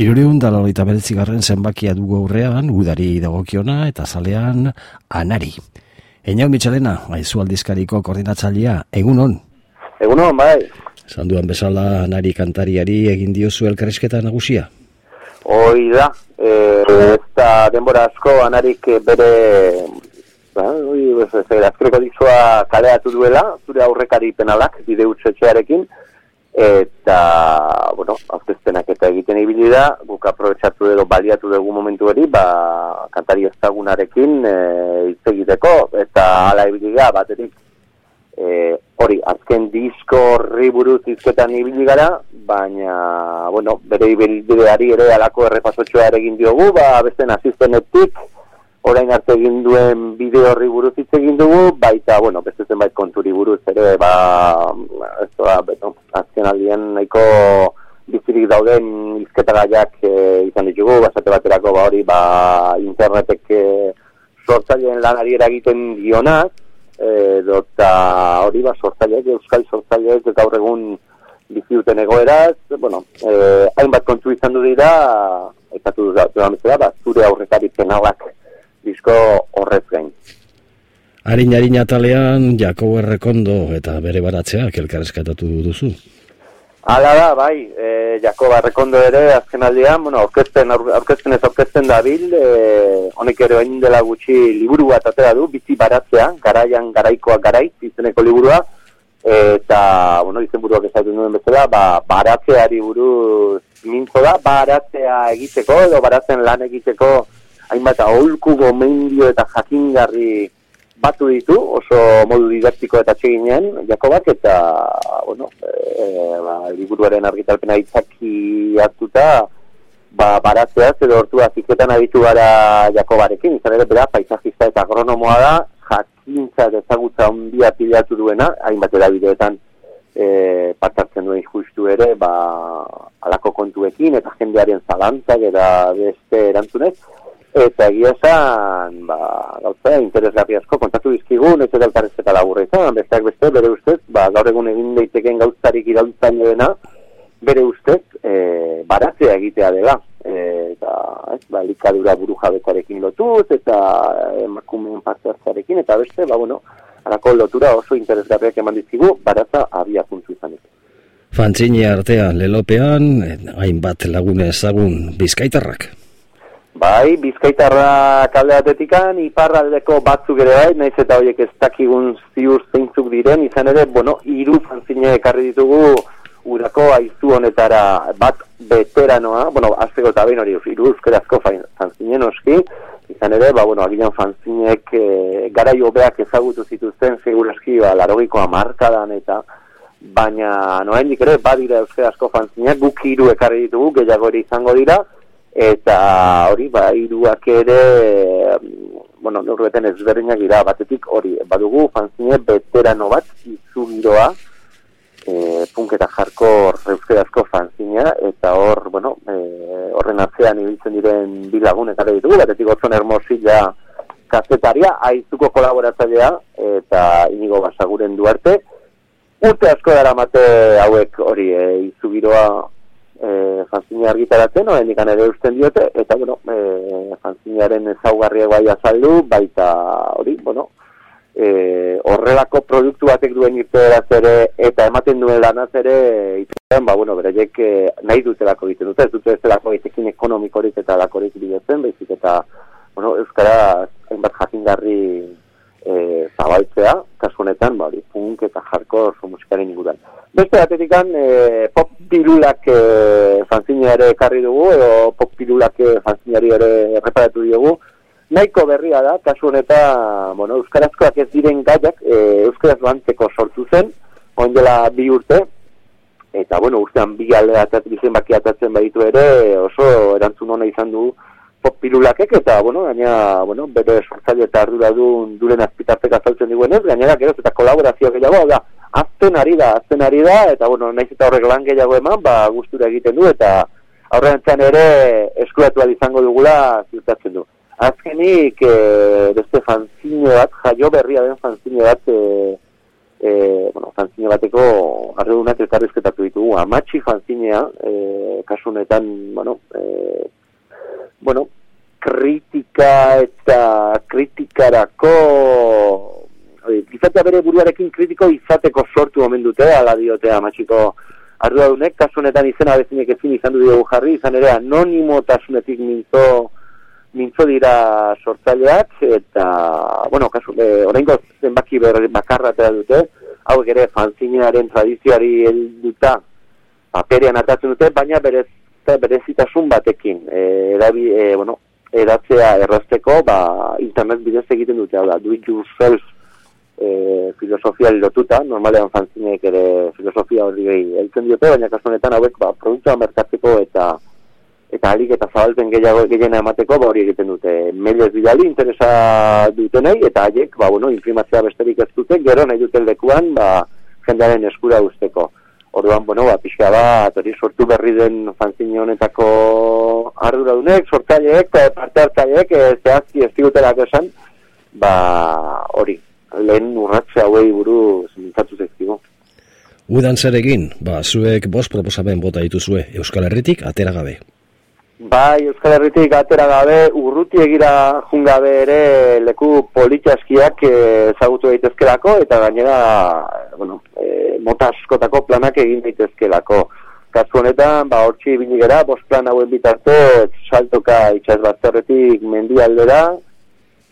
Irureun da lorita beretzigarren zenbakia dugu aurrean, udari dagokiona eta zalean anari. Einau Mitxalena, aizu aldizkariko koordinatzailea, egun hon? Egun hon, bai. Zanduan bezala anari kantariari egin diozu elkarrizketa nagusia? Hoi da, e, ez da denbora asko anarik bere, ba, oi, ez, ez, azkreko dizua kaleatu duela, zure aurrekari penalak, bide utxetxearekin, eta, bueno, aurkezpenak eta egiten ibili da, guk aprobetsatu edo baliatu dugu momentu hori, ba, kantari ezagunarekin e, hitz egiteko, eta ala ibili gara, baterik, e, hori, azken disko horri buruz izketan ibili gara, baina, bueno, bere ibilbideari ere alako errepasotxoa egin diogu, ba, beste naziztenetik, orain arte egin duen bideo horri buruz hitz egin dugu, baita, bueno, beste zenbait konturi buruz ere, ba, ez da, beto, azken aldien nahiko bizirik dauden izketagaiak e, izan ditugu, basate baterako, ba, hori, ba, internetek e, sortzaileen lanari eragiten dionaz, edo eta hori, ba, sortzaileak, euskal sortzaileak, gaur egun bizi duten egoeraz, bueno, e, hainbat kontu izan du dira, ekatu du da, ba, zure aurretarik penalak, disko horrez gain. Harin harin atalean, Jakobo Errekondo eta bere baratzeak elkarrezkatatu duzu. Hala da, bai, e, Jakobo Errekondo ere, azken aldean, bueno, orkesten, orkesten ez orkesten da bil, e, honek ere bain dela gutxi liburu bat atera du, bizi baratzea, garaian garaikoa garai, izeneko liburua, eta, bueno, izen buruak ezatu nuen bezala, ba, baratzeari buruz mintzo da, baratzea egiteko, edo baratzen lan egiteko, hainbat aholku gomendio eta jakingarri batu ditu, oso modu didaktiko eta txeginen, Jakobak, eta, bueno, e, ba, liburuaren argitalpena itzaki hartuta, ba, baratzeaz edo hortu aziketan aditu gara Jakobarekin, izan ere, bera, paisajista eta agronomoa da, jakintza ezagutza ondia pilatu duena, hainbat erabideetan e, partartzen duen justu ere, ba, alako kontuekin, eta jendearen zalantzak, eta beste erantzunez, eta egia esan, ba, gauza, interesgarri asko kontatu dizkigun, ez edo elkarrezketa laburra izan, besteak beste, bere ustez, ba, gaur egun egin daiteken gauzarik iraultzen dena, bere ustez, e, baratzea egitea dela, e, eta, ez, ba, likadura buru jabetarekin lotuz, eta emakumeen parte hartzarekin, eta beste, ba, bueno, alako lotura oso interesgarriak eman dizkigu, baratza abia puntu izan Fantzini artean, lelopean, hainbat lagune ezagun bizkaitarrak. Bai, bizkaitarra kalde batetikan, iparraldeko batzuk ere bai, naiz eta horiek ez dakigun ziur zeintzuk diren, izan ere, bueno, iru fanzine ekarri ditugu urako aizu honetara. Bat veteranoa, bueno, azteko eta behin hori, iru euskerazko fanzine noski, izan ere, ba, bueno, aginan fanzinek e, gara hobeak ezagutu zituzten, seguraski, ba, larogiko amarkadan eta, baina noen ere, badira euskerazko fanzineak, guk iru ekarri ditugu, gehiago izango dira, eta hori ba hiruak ere bueno norbeten ezberdinak dira. Batetik hori badugu fanzine veterano bat izu giroa e, punk eta jarko reuskerazko fanzina eta hor bueno e, horren atzean ibiltzen diren bi lagun eta ditugu. Batetik otzon hermosilla kazetaria aizuko kolaboratzailea eta inigo basaguren duarte. Urte asko dara mate hauek hori e, izu giroa e, fanzine argitaratzen, oen ikan ere usten diote, eta, bueno, e, fanzinearen ezaugarriak bai azaldu, baita hori, bueno, e, horrelako produktu batek duen irteeraz ere, eta ematen duen lanaz ere, itean, ba, bueno, beraiek e, nahi dutelako egiten dute, ez dute ez delako egitekin ekonomikorik eta lakorik bidetzen, bezik eta, bueno, Euskara, hainbat jakingarri e, zabaltzea, kasu honetan, ba, punk eta jarko musikaren inguruan. Beste batetikan, e, pop pilulak e, fanzineare ekarri dugu, edo pop pilulak e, fanzineari ere reparatu diogu, nahiko berria da, kasu honetan, bueno, euskarazkoak ez diren gaiak, e, euskaraz bantzeko sortu zen, ondela bi urte, eta, bueno, urtean bi alde atatzen, baki atatzen baditu ere, oso erantzun hona izan du, pop pirulakek eta, bueno, gaina, bueno, bere sortzaile eta ardura du duren azpitartek azaltzen diguenez, gainera, gero, eta kolaborazio gehiago, da, azten ari da, azten ari da, eta, bueno, nahiz eta horrek lan gehiago eman, ba, gustura egiten du, eta aurrean ere eskuratu izango dugula ziurtatzen du. Azkenik, e, beste fanzine bat, jaio berria den fanzine bat, e, e, bueno, fanzine bateko arredunak elkarrizketatu ditugu. Amatxi fanzinea, e, kasunetan, bueno, e, bueno, kritika eta kritikarako izatea bere buruarekin kritiko izateko sortu omen dute, ala diote amatxiko arduradunek, kasu honetan izena bezinek ezin izan du dugu jarri, izan ere anonimotasunetik mintzo, mintzo dira sortzaileak, eta, bueno, kasu, e, orainko zenbaki ber, bakarra dute, hau ere fanzinearen tradizioari helduta paperean atatzen dute, baina berez, berezitasun batekin, e, erabi, e, bueno, eratzea errazteko, ba, internet bidez egiten dute, hau da, do it yourself e, filosofia lotuta, normalean fantzinek ere filosofia hori gehi eltzen diote, baina kasu honetan hauek ba, produktua merkatzeko eta eta alik eta zabalten gehiago gehiena emateko ba, hori egiten dute. Mailez bidali interesa dutenei eta haiek ba, bueno, infrimazioa besterik ez dute, gero nahi duten lekuan ba, jendearen eskura usteko. Orduan, bueno, ba, pixka bat, hori sortu berri den fanzine honetako arduradunek, sortzaileek, parte hartzaileek, ez zehazki ez digutelak esan, ba, hori, lehen urratxe hauei buru zintzatu zektigo. Udan zer egin, ba, zuek bost proposamen bota dituzue Euskal Herritik atera gabe. Bai, Euskal Herritik atera gabe, urruti egira jungabe ere leku politxaskiak ezagutu daitezkelako, eta gainera, bueno, e, mota askotako planak egin daitezkelako. Kasu honetan, ba, hortzi binigera, bost plan hauen bitarte, saltoka itxas bazterretik mendialdera,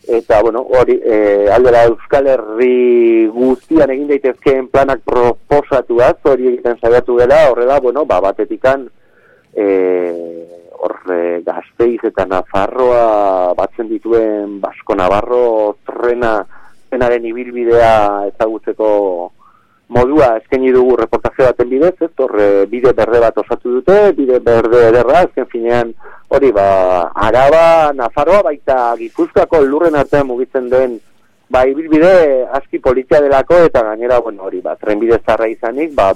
eta bueno, hori e, aldera Euskal Herri guztian egin daitezkeen planak proposatuaz, hori egiten saiatu dela, horrela, bueno, ba, batetikan e, horre gazteiz eta Nafarroa batzen dituen Basko Navarro trena zenaren ibilbidea ezagutzeko modua eskaini dugu reportaje baten bidez, ez, horre bide berde bat osatu dute, bide berde ederra, ezken finean hori ba, araba, nafarroa baita gipuzkoako lurren artean mugitzen den ba, ibilbide aski politia delako eta gainera, bueno, hori ba, trenbide zarra izanik, ba,